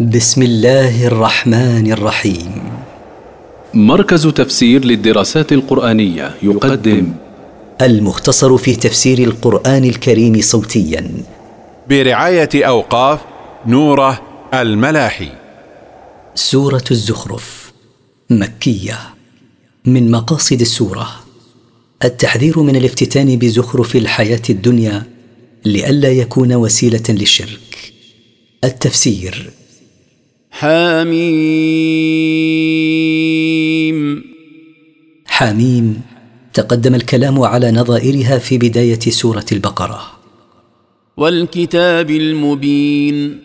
بسم الله الرحمن الرحيم. مركز تفسير للدراسات القرآنية يقدم. المختصر في تفسير القرآن الكريم صوتيا. برعاية أوقاف نوره الملاحي. سورة الزخرف مكية. من مقاصد السورة التحذير من الافتتان بزخرف الحياة الدنيا لئلا يكون وسيلة للشرك. التفسير حميم. حاميم تقدم الكلام على نظائرها في بداية سورة البقرة. والكتاب المبين.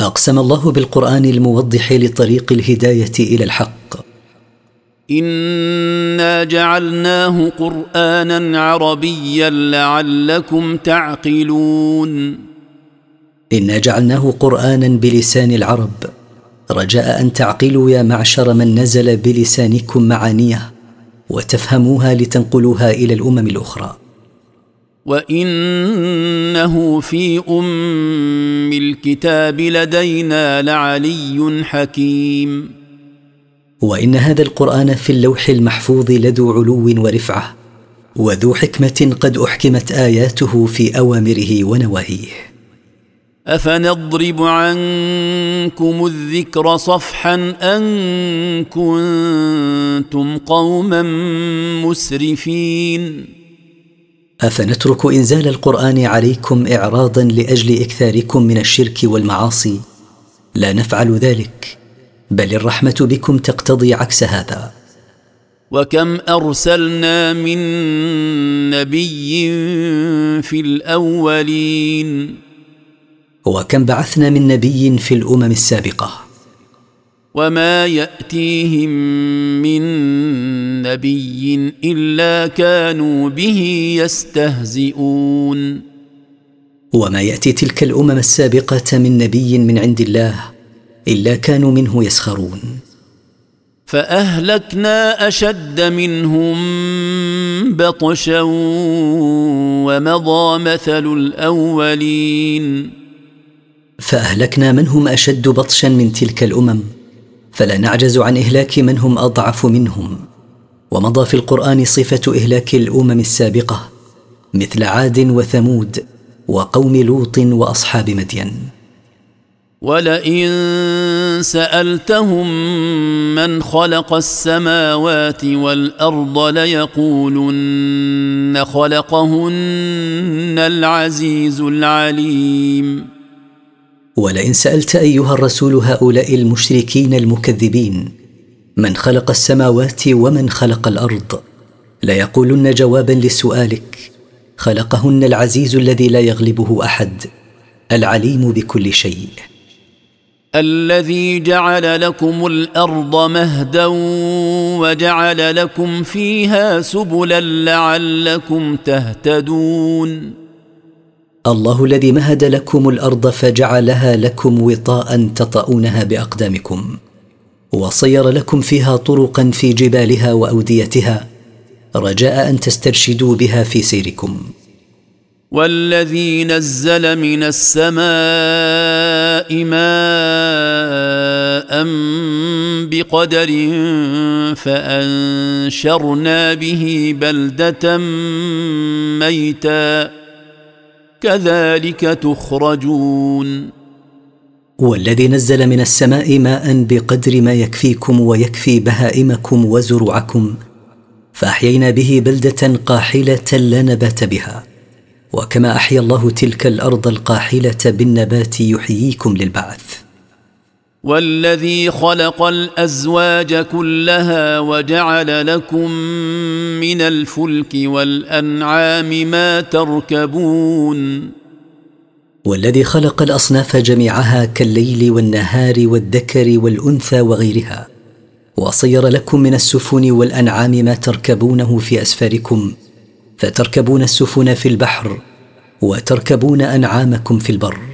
أقسم الله بالقرآن الموضح لطريق الهداية إلى الحق. إنا جعلناه قرانا عربيا لعلكم تعقلون. إنا جعلناه قرآنا بلسان العرب. رجاء أن تعقلوا يا معشر من نزل بلسانكم معانيه وتفهموها لتنقلوها إلى الأمم الأخرى. وإنه في أم الكتاب لدينا لعلي حكيم. وإن هذا القرآن في اللوح المحفوظ لذو علو ورفعة وذو حكمة قد أحكمت آياته في أوامره ونواهيه. افنضرب عنكم الذكر صفحا ان كنتم قوما مسرفين افنترك انزال القران عليكم اعراضا لاجل اكثاركم من الشرك والمعاصي؟ لا نفعل ذلك بل الرحمة بكم تقتضي عكس هذا. وكم ارسلنا من نبي في الاولين وكم بعثنا من نبي في الأمم السابقة. وما يأتيهم من نبي إلا كانوا به يستهزئون. وما يأتي تلك الأمم السابقة من نبي من عند الله إلا كانوا منه يسخرون. فأهلكنا أشد منهم بطشا ومضى مثل الأولين. فأهلكنا من هم أشد بطشا من تلك الأمم فلا نعجز عن إهلاك من هم أضعف منهم. ومضى في القرآن صفة إهلاك الأمم السابقة مثل عاد وثمود وقوم لوط وأصحاب مدين. ولئن سالتهم من خلق السماوات والارض ليقولن خلقهن العزيز العليم ولئن سألت أيها الرسول هؤلاء المشركين المكذبين من خلق السماوات ومن خلق الأرض؟ ليقولن جوابا لسؤالك. خلقهن العزيز الذي لا يغلبه أحد العليم بكل شيء. الذي جعل لكم الأرض مهدا وجعل لكم فيها سبلا لعلكم تهتدون. الله الذي مهد لكم الأرض فجعلها لكم وطاء تطؤونها بأقدامكم وصير لكم فيها طرقا في جبالها وأوديتها رجاء أن تسترشدوا بها في سيركم. والذي نزل من السماء ماء بقدر فأنشرنا به بلدة ميتا كذلك تخرجون. والذي نزل من السماء ماء بقدر ما يكفيكم ويكفي بهائمكم وزروعكم فأحيينا به بلدة قاحلة لا نبات بها. وكما أحيا الله تلك الأرض القاحلة بالنبات يحييكم للبعث. والذي خلق الأزواج كلها وجعل لكم من الفلك والأنعام ما تركبون. والذي خلق الأصناف جميعها كالليل والنهار والذكر والأنثى وغيرها وصير لكم من السفن والأنعام ما تركبونه في أسفاركم فتركبون السفن في البحر وتركبون أنعامكم في البر.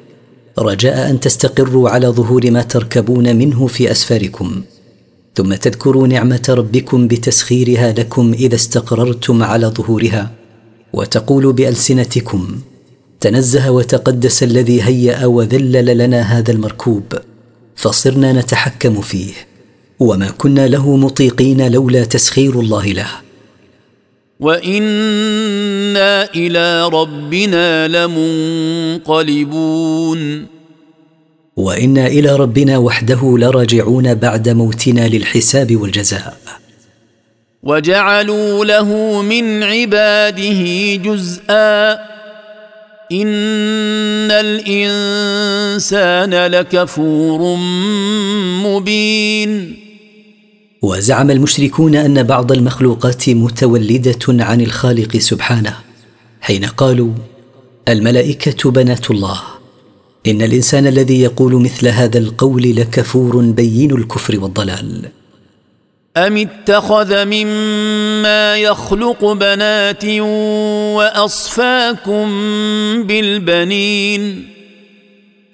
رجاء أن تستقروا على ظهور ما تركبون منه في أسفاركم. ثم تذكروا نعمة ربكم بتسخيرها لكم إذا استقررتم على ظهورها وتقولوا بألسنتكم تنزه وتقدس الذي هيأ وذلل لنا هذا المركوب فصرنا نتحكم فيه وما كنا له مطيقين لولا تسخير الله له. وأنا إلى ربنا لمنقلبون وأنا إلى ربنا وحده لراجعون بعد موتنا للحساب والجزاء. وجعلوا له من عباده جزءا. ان الانسان لكفور مبين. وزعم المشركون أن بعض المخلوقات متولدة عن الخالق سبحانه حين قالوا الملائكة بنات الله إن الإنسان الذي يقول مثل هذا القول لكفور بين الكفر والضلال. أم اتخذ مما يخلق بنات وأصفاكم بالبنين؟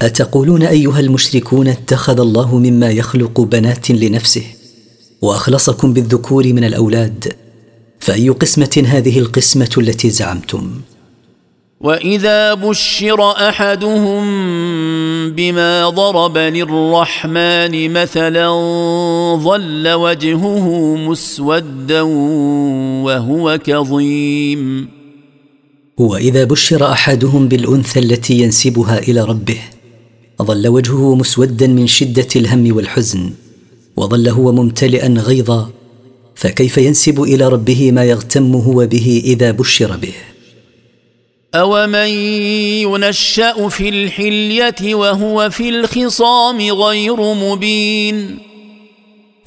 أتقولون أيها المشركون اتخذ الله مما يخلق بنات لنفسه؟ وأخلصكم بالذكور من الأولاد فأي قسمة هذه القسمة التي زعمتم؟ وإذا بشر أحدهم بما ضرب للرحمن مثلا ظل وجهه مسودا وهو كظيم. وإذا بشر أحدهم بالأنثى التي ينسبها إلى ربه ظل وجهه مسودا من شدة الهم والحزن وظل هو ممتلئا غيظا فكيف ينسب إلى ربه ما يغتم هو به إذا بشر به؟ أومن ينشأ في الحلية وهو في الخصام غير مبين؟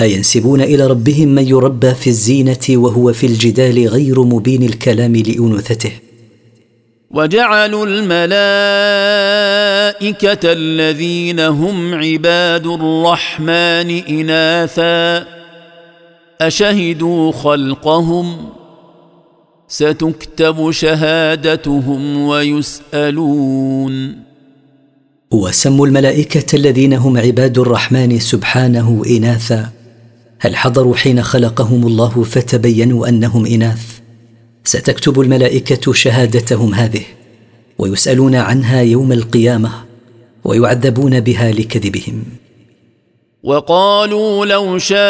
أينسبون إلى ربهم من يربى في الزينة وهو في الجدال غير مبين الكلام لأنوثته؟ وجعلوا الملائكة الذين هم عباد الرحمن إناثا أشهدوا خلقهم ۖ ستكتب شهادتهم ويسألون. وسموا الملائكة الذين هم عباد الرحمن سبحانه إناثا. هل حضروا حين خلقهم الله فتبينوا أنهم إناث؟ ستكتب الملائكة شهادتهم هذه ويسألون عنها يوم القيامة ويعذبون بها لكذبهم. وقالوا لو شاء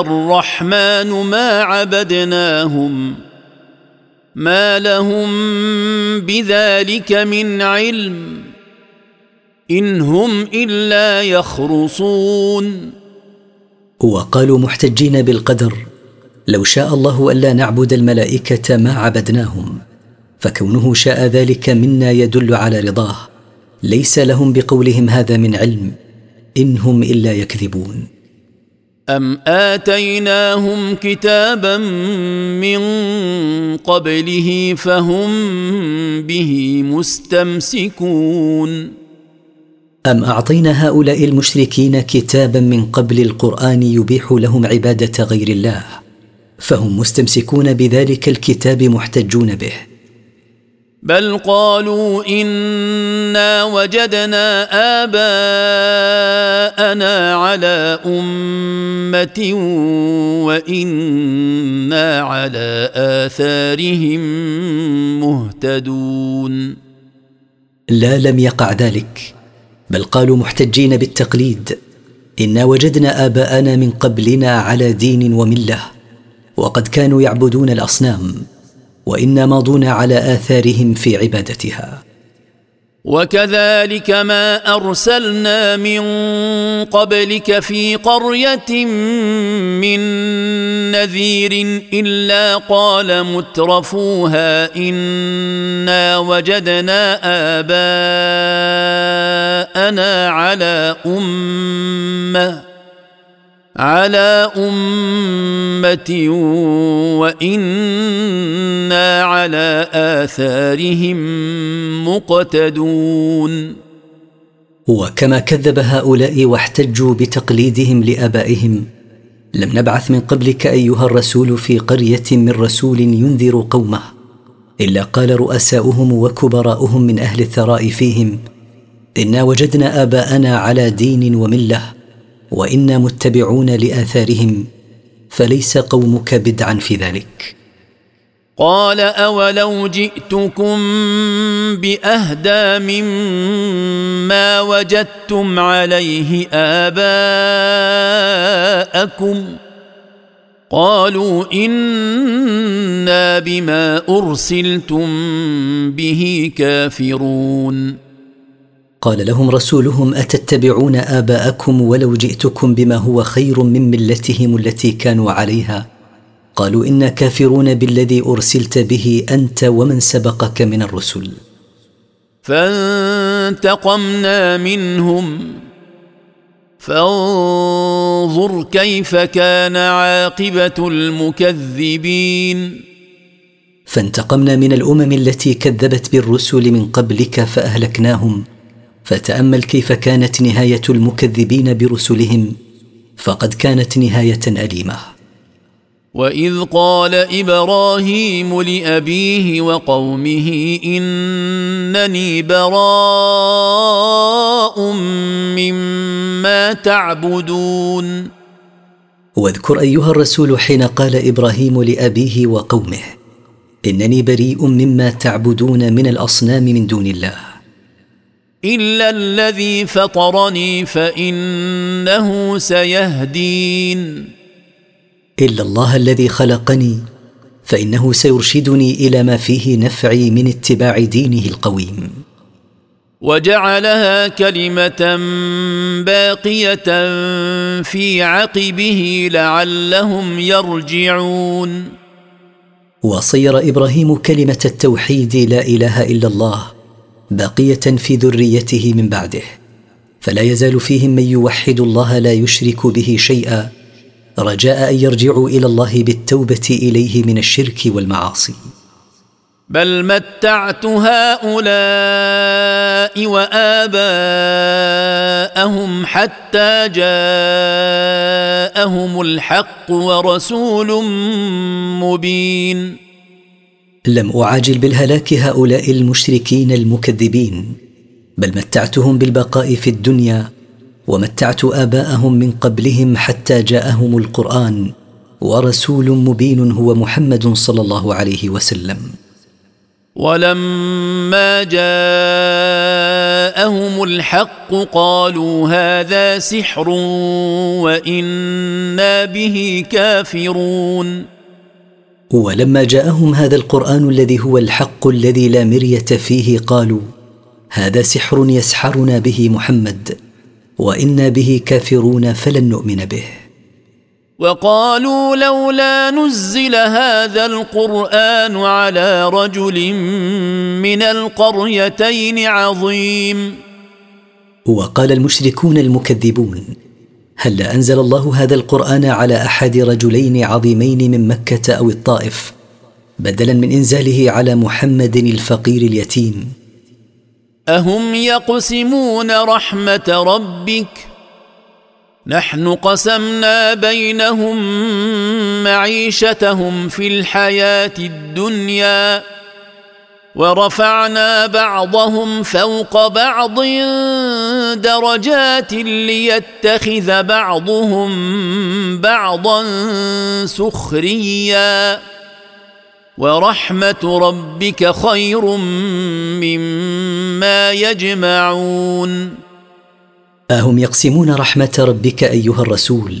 الرحمن ما عبدناهم ما لهم بذلك من علم إن هم إلا يخرصون. وقالوا محتجين بالقدر لو شاء الله الا نعبد الملائكة ما عبدناهم فكونه شاء ذلك منا يدل على رضاه. ليس لهم بقولهم هذا من علم ان هم إلا يكذبون. أم آتيناهم كتابا من قبله فهم به مستمسكون. أم أعطينا هؤلاء المشركين كتابا من قبل القرآن يبيح لهم عبادة غير الله؟ فهم مستمسكون بذلك الكتاب محتجون به. بل قالوا إنا وجدنا آباءنا على أمة وإنا على آثارهم مهتدون. لا لم يقع ذلك بل قالوا محتجين بالتقليد إنا وجدنا آباءنا من قبلنا على دين وملة. وقد كانوا يعبدون الأصنام وإنا ماضون على آثارهم في عبادتها. وكذلك ما أرسلنا من قبلك في قرية من نذير إلا قال مترفوها إنا وجدنا آباءنا على أمة. على أمة وإنا على آثارهم مقتدون. وكما كذب هؤلاء واحتجوا بتقليدهم لآبائهم. لم نبعث من قبلك أيها الرسول في قرية من رسول ينذر قومه إلا قال رؤساؤهم وكبراؤهم من أهل الثراء فيهم إنا وجدنا آباءنا على دين وملة وإنا متبعون لآثارهم فليس قومك بدعا في ذلك. قال أولو جئتكم بأهدى مما وجدتم عليه آباءكم. قالوا إنا بما أرسلتم به كافرون. قال لهم رسولهم أتتبعون آباءكم ولو جئتكم بما هو خير من ملتهم التي كانوا عليها؟ قالوا إنا كافرون بالذي أرسلت به أنت ومن سبقك من الرسل. فانتقمنا منهم. فانظر كيف كان عاقبة المكذبين. فانتقمنا من الأمم التي كذبت بالرسل من قبلك فأهلكناهم. فتأمل كيف كانت نهاية المكذبين برسلهم فقد كانت نهاية أليمة. وإذ قال إبراهيم لأبيه وقومه إنني براء مما تعبدون. واذكر أيها الرسول حين قال إبراهيم لأبيه وقومه إنني بريء مما تعبدون من الأصنام من دون الله. الا الذي فطرني فانه سيهدين. الا الله الذي خلقني فانه سيرشدني إلى ما فيه نفعي من اتباع دينه القويم. وجعلها كلمه باقيه في عقبه لعلهم يرجعون. وصير إبراهيم كلمه التوحيد لا اله الا الله باقية في ذريته من بعده. فلا يزال فيهم من يوحد الله لا يشرك به شيئا رجاء أن يرجعوا إلى الله بالتوبة إليه من الشرك والمعاصي. بل متعت هؤلاء وآباءهم حتى جاءهم الحق ورسول مبين. لم أعاجل بالهلاك هؤلاء المشركين المكذبين بل متعتهم بالبقاء في الدنيا ومتعت آباءهم من قبلهم حتى جاءهم القرآن ورسول مبين هو محمد صلى الله عليه وسلم. ولما جاءهم الحق قالوا هذا سحر وإنا به كافرون. ولما جاءهم هذا القرآن الذي هو الحق الذي لا مرية فيه قالوا هذا سحر يسحرنا به محمد وإنا به كافرون فلن نؤمن به. وقالوا لولا نزل هذا القرآن على رجل من القريتين عظيم. وقال المشركون المكذبون هل أنزل الله هذا القرآن على أحد رجلين عظيمين من مكة أو الطائف بدلا من إنزاله على محمد الفقير اليتيم؟ أهم يقسمون رحمة ربك؟ نحن قسمنا بينهم معيشتهم في الحياة الدنيا. ورفعنا بعضهم فوق بعض درجات ليتخذ بعضهم بعضا سخريا. ورحمة ربك خير مما يجمعون. أهم يقسمون رحمة ربك أيها الرسول؟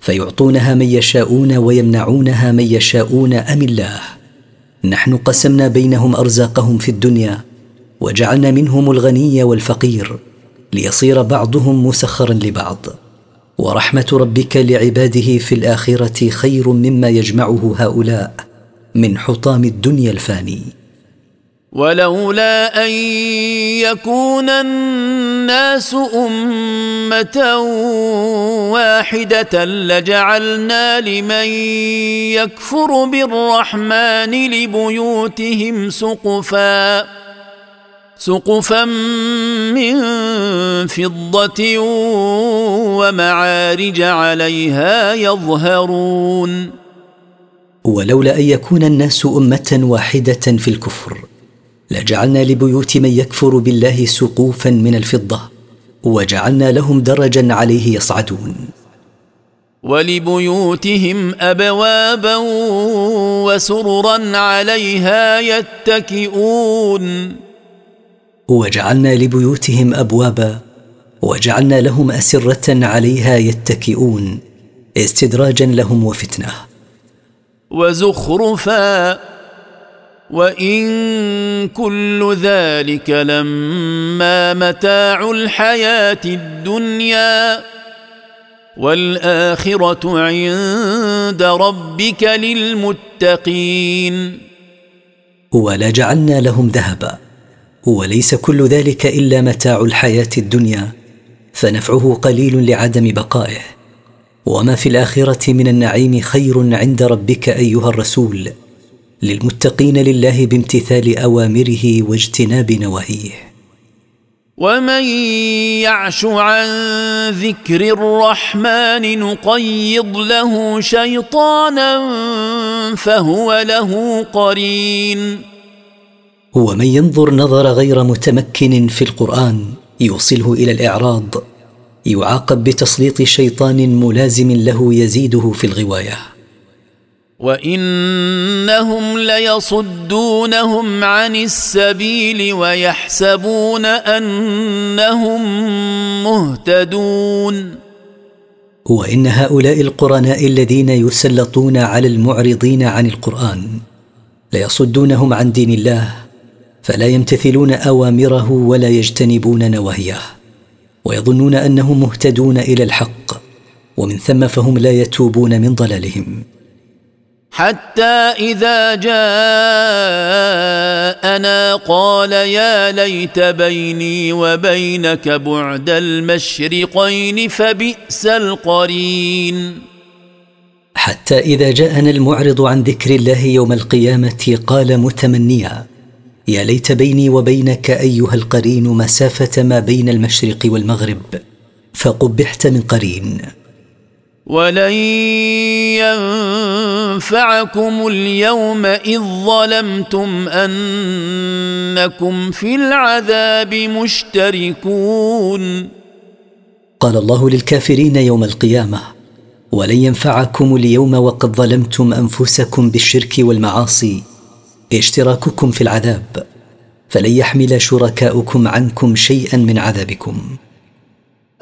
فيعطونها من يشاءون ويمنعونها من يشاءون أم الله؟ نحن قسمنا بينهم أرزاقهم في الدنيا وجعلنا منهم الغني والفقير ليصير بعضهم مسخرا لبعض. ورحمة ربك لعباده في الآخرة خير مما يجمعه هؤلاء من حطام الدنيا الفاني. ولولا أن يكون الناس أمة واحدة لجعلنا لمن يكفر بالرحمن لبيوتهم سقفا سقفا من فضة ومعارج عليها يظهرون. ولولا أن يكون الناس أمة واحدة في الكفر. لجعلنا لبيوت من يكفر بالله سقوفا من الفضة وجعلنا لهم درجا عليه يصعدون. ولبيوتهم ابوابا وسررا عليها يتكئون. وجعلنا لبيوتهم ابوابا وجعلنا لهم أسرة عليها يتكئون استدراجا لهم وفتنة. وزخرفا وإن كل ذلك لما متاع الحياة الدنيا والآخرة عند ربك للمتقين. ولجعلنا لهم ذهبا. وليس كل ذلك إلا متاع الحياة الدنيا فنفعه قليل لعدم بقائه. وما في الآخرة من النعيم خير عند ربك أيها الرسول. للمتقين لله بامتثال أوامره واجتناب نواهيه. ومن يعش عن ذكر الرحمن نقيض له شيطانا فهو له قرين. ومن ينظر نظر غير متمكن في القران يوصله إلى الإعراض يعاقب بتسليط شيطان ملازم له يزيده في الغوايه. وانهم ليصدونهم عن السبيل ويحسبون انهم مهتدون وان هؤلاء القرناء الذين يسلطون على المعرضين عن القران ليصدونهم عن دين الله فلا يمتثلون اوامره ولا يجتنبون نواهيه ويظنون انهم مهتدون إلى الحق ومن ثم فهم لا يتوبون من ضلالهم حتى إذا جاءنا قال يا ليت بيني وبينك بعد المشرقين فبئس القرين. حتى إذا جاءنا المعرض عن ذكر الله يوم القيامة قال متمنيا يا ليت بيني وبينك أيها القرين مسافة ما بين المشرق والمغرب فقبحت من قرين. ولن ينفعكم اليوم إذ ظلمتم أنكم في العذاب مشتركون. قال الله للكافرين يوم القيامة ولن ينفعكم اليوم وقد ظلمتم أنفسكم بالشرك والمعاصي اشتراككم في العذاب فلن يحمل شركاؤكم عنكم شيئا من عذابكم.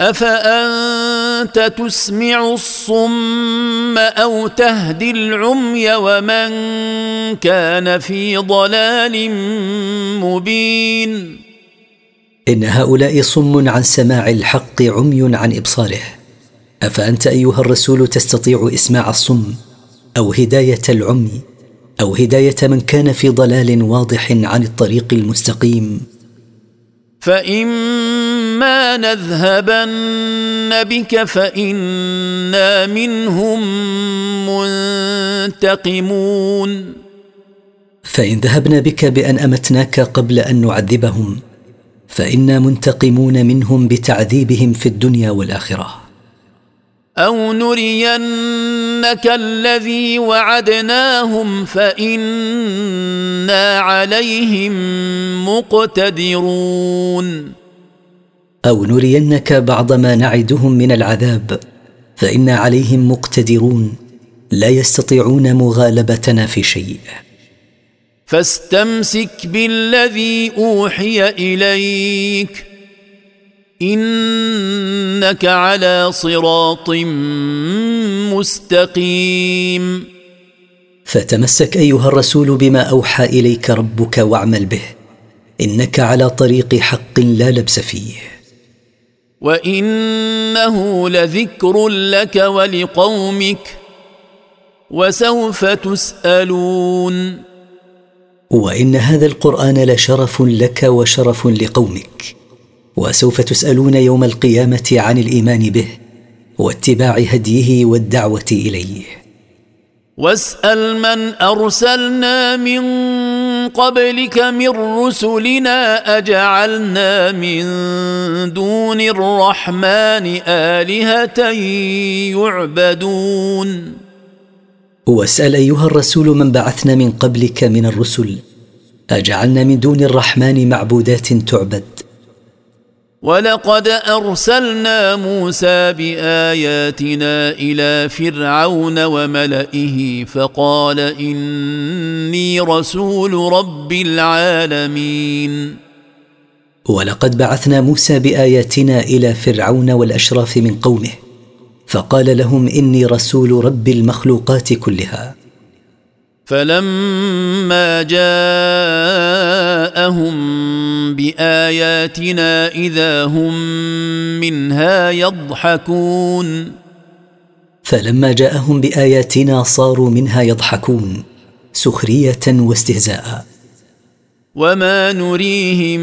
أفأنت تسمع الصم أو تهدي العمي ومن كان في ضلال مبين؟ إن هؤلاء صم عن سماع الحق عمي عن إبصاره. أفأنت أيها الرسول تستطيع إسماع الصم أو هداية العمي أو هداية من كان في ضلال واضح عن الطريق المستقيم؟ فاما نذهبن بك فانا منهم منتقمون فان ذهبنا بك بان امتناك قبل ان نعذبهم فانا منتقمون منهم بتعذيبهم في الدنيا والاخره. أو نرينك الذي وعدناهم فانا عليهم مقتدرون أو نرينك بعض ما نعدهم من العذاب فانا عليهم مقتدرون لا يستطيعون مغالبتنا في شيء. فاستمسك بالذي أوحي إليك إنك على صراط مستقيم. فتمسك أيها الرسول بما أوحى إليك ربك واعمل به إنك على طريق حق لا لبس فيه. وانه لذكر لك ولقومك وسوف تسالون وان هذا القران لشرف لك وشرف لقومك وسوف تسالون يوم القيامه عن الايمان به واتباع هديه والدعوه اليه واسال من ارسلنا من قبلك من رسلنا أجعلنا من دون الرحمن آلهة يعبدون. واسال أيها الرسول من بعثنا من قبلك من الرسل أجعلنا من دون الرحمن معبودات تعبد. ولقد أرسلنا موسى بآياتنا إلى فرعون وملئه فقال إني رسول رب العالمين. ولقد بعثنا موسى بآياتنا إلى فرعون والأشراف من قومه فقال لهم إني رسول رب المخلوقات كلها. فلما جاءهم بآياتنا إذا هم منها يضحكون. فلما جاءهم بآياتنا صاروا منها يضحكون سخرية واستهزاء. وما نريهم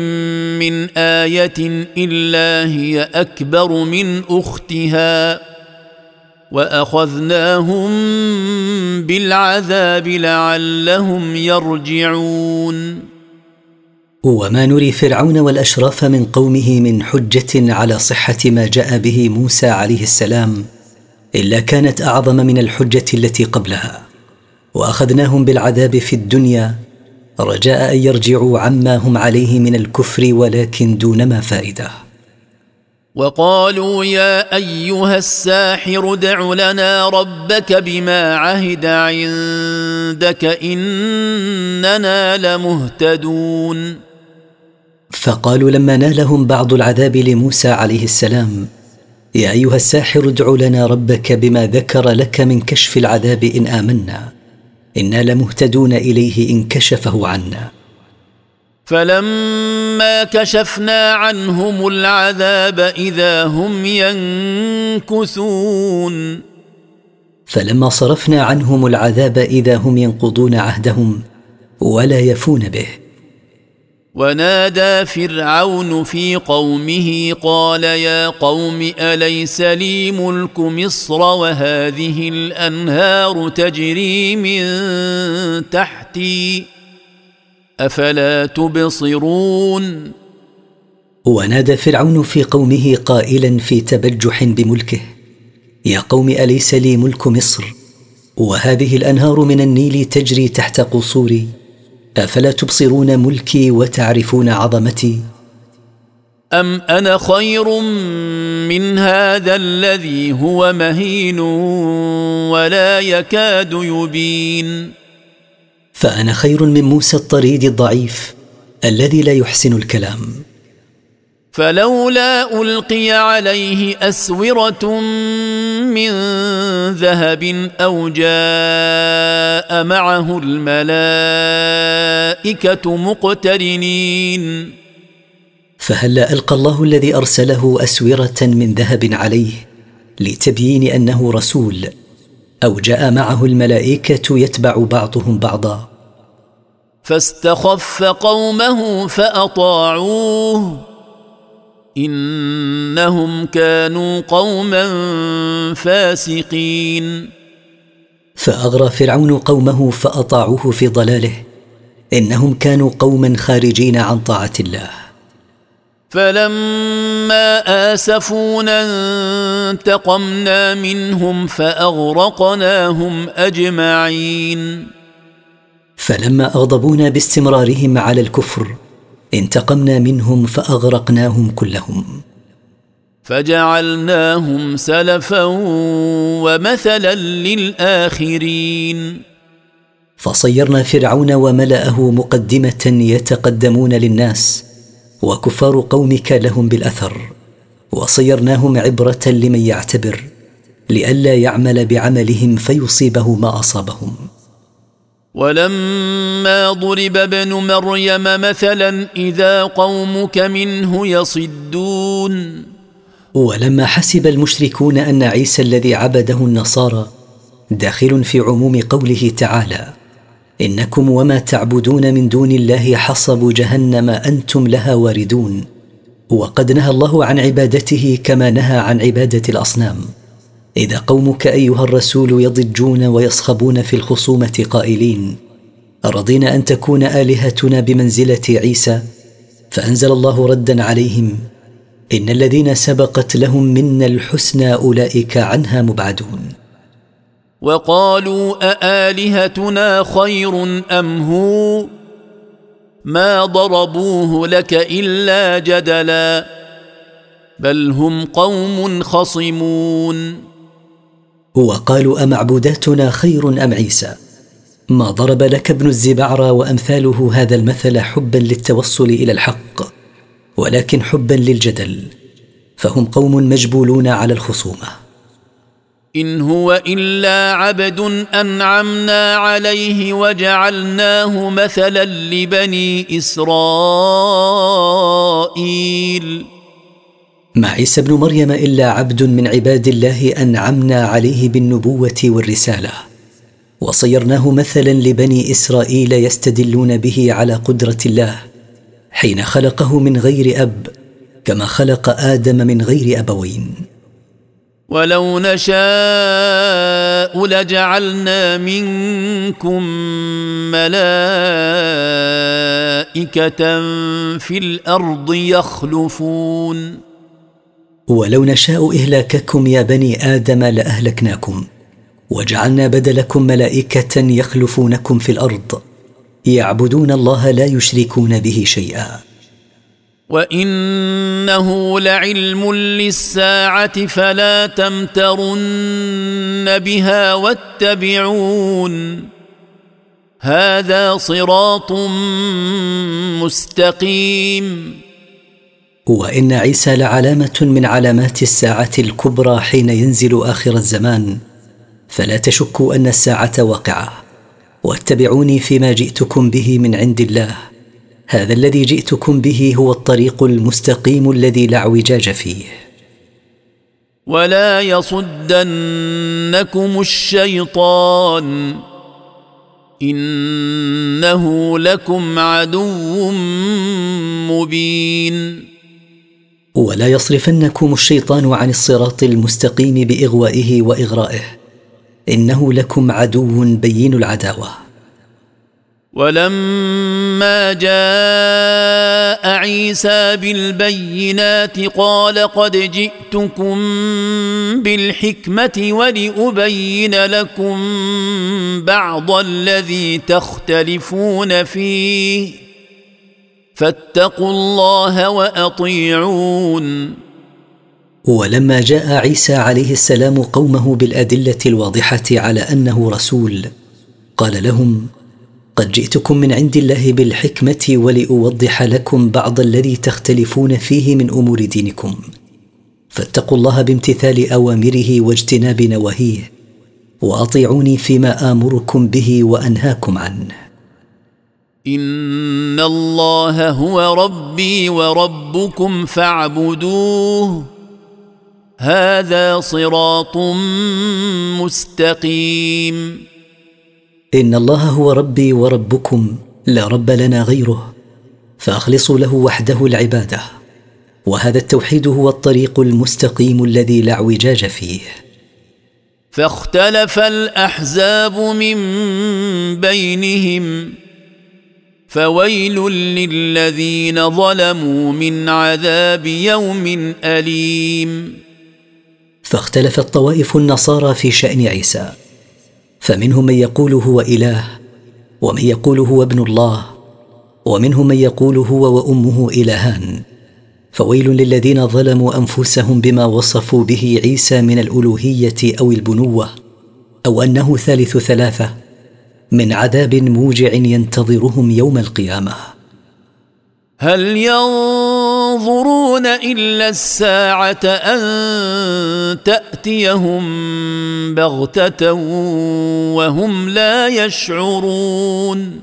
من آية إلا هي أكبر من أختها. واخذناهم بالعذاب لعلهم يرجعون وما نري فرعون والأشراف من قومه من حجة على صحة ما جاء به موسى عليه السلام إلا كانت أعظم من الحجة التي قبلها. وأخذناهم بالعذاب في الدنيا رجاء أن يرجعوا عما هم عليه من الكفر ولكن دون ما فائدة. وقالوا يا أيها الساحر دع لنا ربك بما عهد عندك إننا لمهتدون. فقالوا لما نالهم بعض العذاب لموسى عليه السلام يا أيها الساحر ادع لنا ربك بما ذكر لك من كشف العذاب إن آمنا إنا لمهتدون إليه إن كشفه عنا. فلما كشفنا عنهم العذاب إذا هم ينكثون. فلما صرفنا عنهم العذاب إذا هم ينقضون عهدهم ولا يفون به. ونادى فرعون في قومه قال يا قوم أليس لي ملك مصر وهذه الأنهار تجري من تحتي؟ أفلا تبصرون؟ ونادى فرعون في قومه قائلا في تبجح بملكه يا قوم أليس لي ملك مصر؟ وهذه الأنهار من النيل تجري تحت قصوري أفلا تبصرون ملكي وتعرفون عظمتي؟ أم أنا خير من هذا الذي هو مهين ولا يكاد يبين؟ فأنا خير من موسى الطريد الضعيف الذي لا يحسن الكلام. فلولا ألقي عليه أسورة من ذهب أو جاء معه الملائكة مقترنين. فهلا ألقى الله الذي أرسله أسورة من ذهب عليه لتبيين أنه رسول أو جاء معه الملائكة يتبع بعضهم بعضا؟ فاستخف قومه فأطاعوه. إنهم كانوا قوما فاسقين. فأغرى فرعون قومه فأطاعوه في ضلاله. إنهم كانوا قوما خارجين عن طاعة الله. فلما آسفونا انتقمنا منهم فأغرقناهم أجمعين. فلما أغضبونا باستمرارهم على الكفر انتقمنا منهم فأغرقناهم كلهم. فجعلناهم سلفا ومثلا للآخرين. فصيرنا فرعون وملأه مقدمة يتقدمون للناس وكفار قومك لهم بالأثر. وصيرناهم عبرة لمن يعتبر لئلا يعمل بعملهم فيصيبه ما أصابهم. ولما ضرب ابن مريم مثلا إذا قومك منه يصدون. ولما حسب المشركون أن عيسى الذي عبده النصارى داخل في عموم قوله تعالى إنكم وما تعبدون من دون الله حصب جهنم أنتم لها واردون وقد نهى الله عن عبادته كما نهى عن عبادة الأصنام. إذا قومك أيها الرسول يضجون ويصخبون في الخصومة قائلين أرضينا أن تكون آلهتنا بمنزلة عيسى؟ فأنزل الله ردا عليهم إن الذين سبقت لهم منا الحسنى أولئك عنها مبعدون. وقالوا أآلهتنا خير أم هو؟ ما ضربوه لك إلا جدلا بل هم قوم خصمون. وقالوا أمعبوداتنا خير أم عيسى؟ ما ضرب لك ابن الزبعرى وأمثاله هذا المثل حبا للتوصل إلى الحق ولكن حبا للجدل فهم قوم مجبولون على الخصومة. إن هو إلا عبد أنعمنا عليه وجعلناه مثلا لبني إسرائيل. ما عيسى ابن مريم إلا عبد من عباد الله أنعمنا عليه بالنبوة والرسالة. وصيرناه مثلا لبني إسرائيل يستدلون به على قدرة الله حين خلقه من غير أب كما خلق آدم من غير أبوين. ولو نشاء لجعلنا منكم ملائكة في الأرض يخلفون. ولو نشاء إهلاككم يا بني آدم لأهلكناكم وجعلنا بدلكم ملائكة يخلفونكم في الأرض يعبدون الله لا يشركون به شيئا. وإنه لعلم للساعة فلا تمترن بها واتبعون. هذا صراط مستقيم. وإن عيسى لعلامة من علامات الساعة الكبرى حين ينزل آخر الزمان. فلا تشكوا أن الساعة واقعة. واتبعوني فيما جئتكم به من عند الله. هذا الذي جئتكم به هو الطريق المستقيم الذي لا اعوجاج فيه. ولا يصدنكم الشيطان. إنه لكم عدو مبين. ولا يصرفنكم الشيطان عن الصراط المستقيم بإغوائه وإغرائه. إنه لكم عدو بين العداوة. ولما جاء عيسى بالبينات قال قد جئتكم بالحكمة ولأبين لكم بعض الذي تختلفون فيه. فاتقوا الله وأطيعون. ولما جاء عيسى عليه السلام قومه بالأدلة الواضحة على أنه رسول قال لهم قد جئتكم من عند الله بالحكمة ولأوضح لكم بعض الذي تختلفون فيه من أمور دينكم. فاتقوا الله بامتثال أوامره واجتناب نواهيه وأطيعوني فيما آمركم به وأنهاكم عنه. ان الله هو ربي وربكم فاعبدوه. هذا صراط مستقيم. ان الله هو ربي وربكم لا رب لنا غيره فاخلصوا له وحده العباده. وهذا التوحيد هو الطريق المستقيم الذي لا اعوجاج فيه. فاختلف الأحزاب من بينهم. فويل للذين ظلموا من عذاب يوم أليم. فاختلفت طوائف النصارى في شأن عيسى فمنهم من يقول هو إله ومن يقول هو ابن الله ومنهم من يقول هو وأمه إلهان. فويل للذين ظلموا أنفسهم بما وصفوا به عيسى من الألوهية أو البنوة أو أنه ثالث ثلاثة من عذاب موجع ينتظرهم يوم القيامة. هل ينظرون إلا الساعة أن تأتيهم بغتة وهم لا يشعرون؟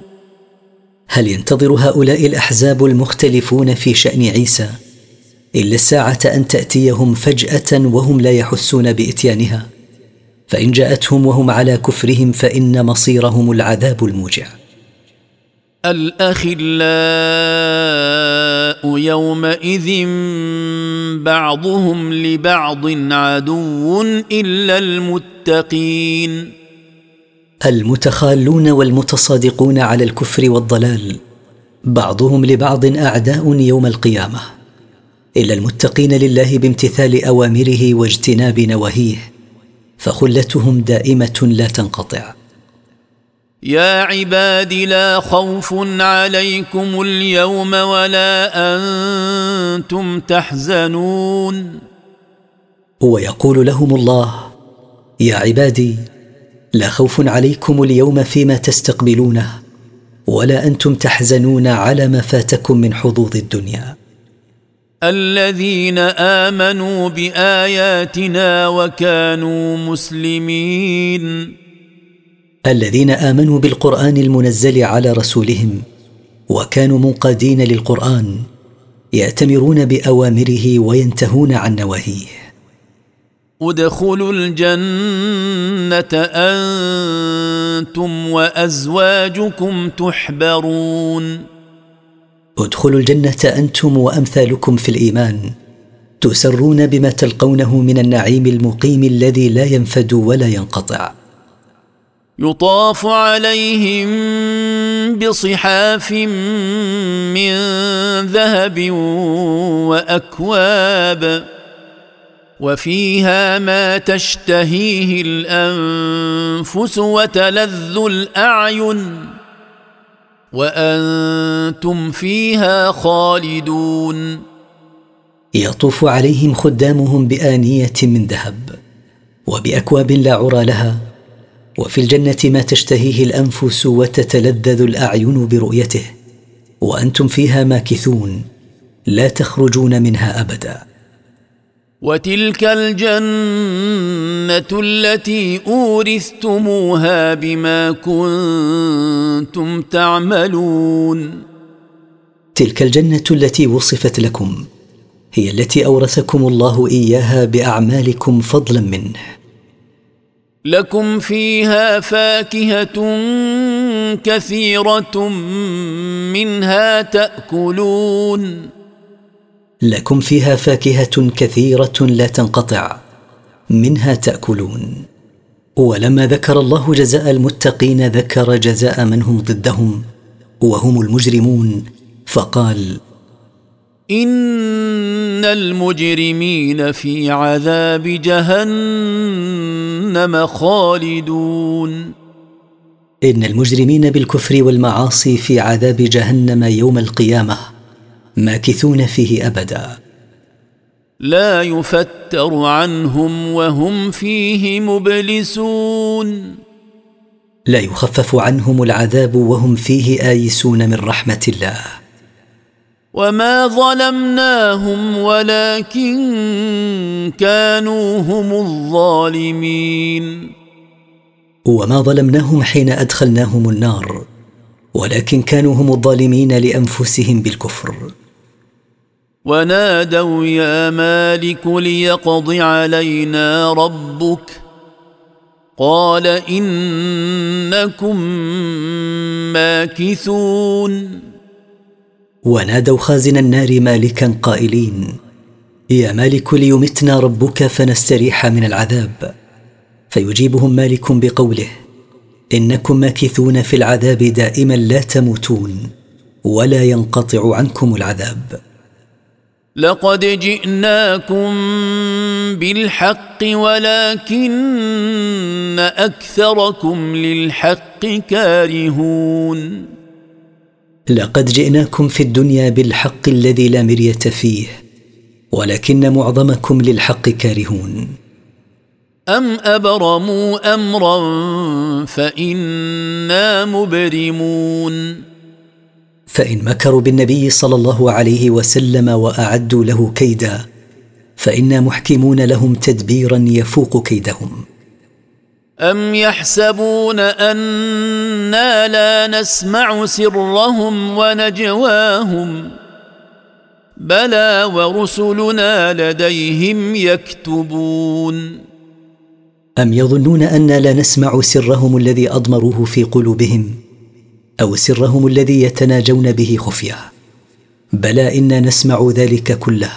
هل ينتظر هؤلاء الأحزاب المختلفون في شأن عيسى إلا الساعة أن تأتيهم فجأة وهم لا يحسون بإتيانها؟ فإن جاءتهم وهم على كفرهم فإن مصيرهم العذاب الموجع. الأخلاء يومئذ بعضهم لبعض عدو إلا المتقين. المتخالون والمتصادقون على الكفر والضلال بعضهم لبعض أعداء يوم القيامة إلا المتقين لله بامتثال أوامره واجتناب نواهيه. فخلتهم دائمة لا تنقطع. يا عباد لا خوف عليكم اليوم ولا أنتم تحزنون. ويقول لهم الله يا عبادي لا خوف عليكم اليوم فيما تستقبلونه ولا أنتم تحزنون على ما فاتكم من حظوظ الدنيا. الذين آمنوا بآياتنا وكانوا مسلمين. الذين آمنوا بالقرآن المنزل على رسولهم وكانوا منقادين للقرآن يأتمرون بأوامره وينتهون عن نواهيه. ادخلوا الجنة أنتم وأزواجكم تحبرون. ادخلوا الجنة أنتم وأمثالكم في الإيمان. تسرون بما تلقونه من النعيم المقيم الذي لا ينفد ولا ينقطع. يطاف عليهم بصحاف من ذهب وأكواب وفيها ما تشتهيه الأنفس وتلذ الأعين. وأنتم فيها خالدون. يطوف عليهم خدامهم بآنية من ذهب وبأكواب لا عرى لها وفي الجنة ما تشتهيه الأنفس وتتلذذ الأعين برؤيته وأنتم فيها ماكثون لا تخرجون منها أبدا. وتلك الجنة التي أورثتموها بما كنتم تعملون. تلك الجنة التي وصفت لكم هي التي أورثكم الله إياها بأعمالكم فضلا منه. لكم فيها فاكهة كثيرة منها تأكلون. لكم فيها فاكهة كثيرة لا تنقطع منها تأكلون. ولما ذكر الله جزاء المتقين ذكر جزاء من هم ضدهم وهم المجرمون فقال إن المجرمين في عذاب جهنم خالدون. إن المجرمين بالكفر والمعاصي في عذاب جهنم يوم القيامة. ماكثون فيه أبدا. لا يفتر عنهم وهم فيه مبلسون. لا يخفف عنهم العذاب وهم فيه آيسون من رحمة الله. وما ظلمناهم ولكن كانوا هم الظالمين. وما ظلمناهم حين أدخلناهم النار ولكن كانوا هم الظالمين لأنفسهم بالكفر. ونادوا يا مالك ليقض علينا ربك. قال إنكم ماكثون. ونادوا خازن النار مالكا قائلين يا مالك ليمتنا ربك فنستريح من العذاب. فيجيبهم مالك بقوله إنكم ماكثون في العذاب دائما لا تموتون ولا ينقطع عنكم العذاب. لقد جئناكم بالحق ولكن أكثركم للحق كارهون. لقد جئناكم في الدنيا بالحق الذي لا مرية فيه ولكن معظمكم للحق كارهون. أم أبرموا أمرا فإنا مبرمون. فإن مكروا بالنبي صلى الله عليه وسلم وأعدوا له كيدا فإنا محكمون لهم تدبيرا يفوق كيدهم. أم يحسبون أنا لا نسمع سرهم ونجواهم؟ بلى ورسلنا لديهم يكتبون. أم يظنون أنا لا نسمع سرهم الذي أضمروه في قلوبهم؟ أو سرهم الذي يتناجون به خفية. بلى إنا نسمع ذلك كله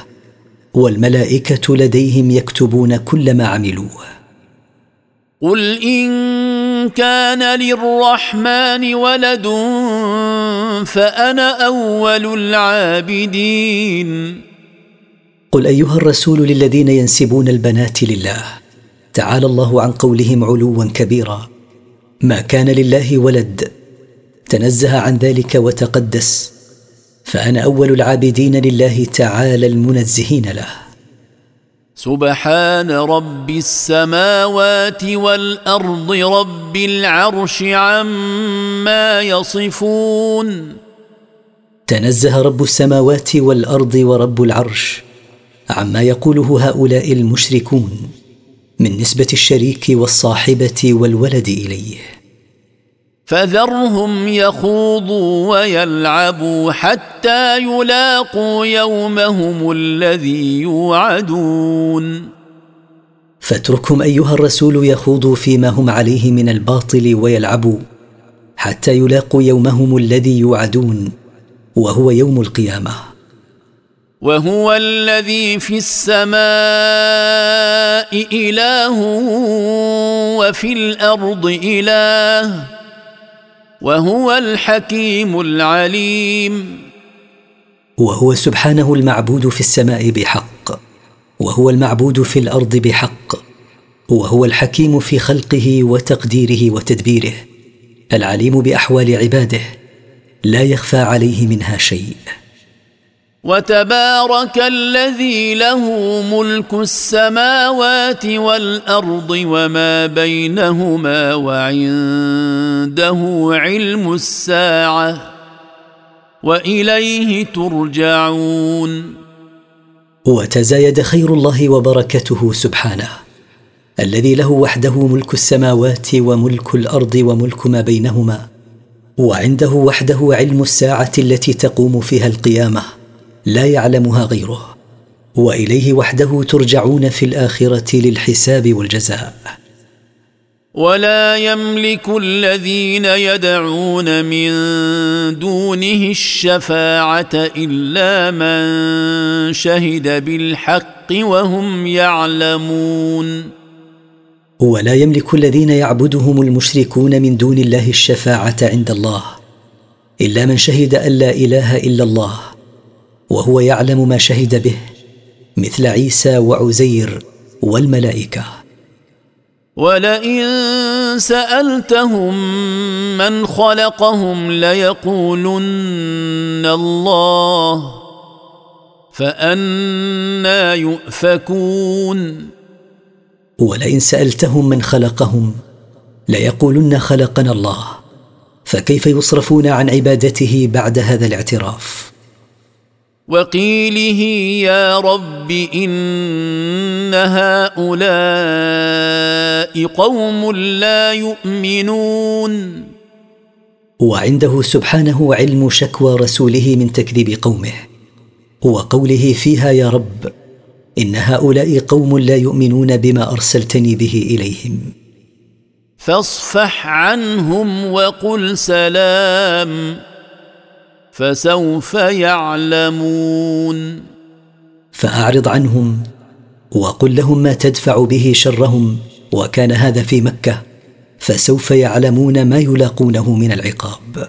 والملائكة لديهم يكتبون كل ما عملوه قل إن كان للرحمن ولد فأنا أول العابدين. قل أيها الرسول للذين ينسبون البنات لله تعالى الله عن قولهم علوا كبيرا. ما كان لله ولد تنزه عن ذلك وتقدس فأنا أول العابدين لله تعالى المنزهين له. سبحان رب السماوات والأرض رب العرش عما يصفون. تنزه رب السماوات والأرض ورب العرش عما يقوله هؤلاء المشركون من نسبة الشريك والصاحبة والولد إليه. فذرهم يخوضوا ويلعبوا حتى يلاقوا يومهم الذي يوعدون. فاتركهم أيها الرسول يخوضوا فيما هم عليه من الباطل ويلعبوا حتى يلاقوا يومهم الذي يوعدون وهو يوم القيامة. وهو الذي في السماء إله وفي الأرض إله. وهو الحكيم العليم. وهو سبحانه المعبود في السماء بحق وهو المعبود في الأرض بحق وهو الحكيم في خلقه وتقديره وتدبيره العليم بأحوال عباده لا يخفى عليه منها شيء. وتبارك الذي له ملك السماوات والأرض وما بينهما وعنده علم الساعة وإليه ترجعون. وتزايد خير الله وبركته سبحانه. الذي له وحده ملك السماوات وملك الأرض وملك ما بينهما وعنده وحده علم الساعة التي تقوم فيها القيامة. لا يعلمها غيره وإليه وحده ترجعون في الآخرة للحساب والجزاء. ولا يملك الذين يدعون من دونه الشفاعة إلا من شهد بالحق وهم يعلمون. ولا يملك الذين يعبدهم المشركون من دون الله الشفاعة عند الله إلا من شهد أن لا إله إلا الله. وهو يعلم ما شهد به مثل عيسى وعزير والملائكة. ولئن سألتهم من خلقهم ليقولن الله فأنا يؤفكون. ولئن سألتهم من خلقهم ليقولن خلقنا الله فكيف يصرفون عن عبادته بعد هذا الاعتراف؟ وقيله يا رب إن هؤلاء قوم لا يؤمنون. وعنده سبحانه علم شكوى رسوله من تكذيب قومه وقوله فيها يا رب إن هؤلاء قوم لا يؤمنون بما أرسلتني به إليهم. فاصفح عنهم وقل سلام. فسوف يعلمون. فأعرض عنهم وقل لهم ما تدفع به شرهم وكان هذا في مكة فسوف يعلمون ما يلاقونه من العقاب.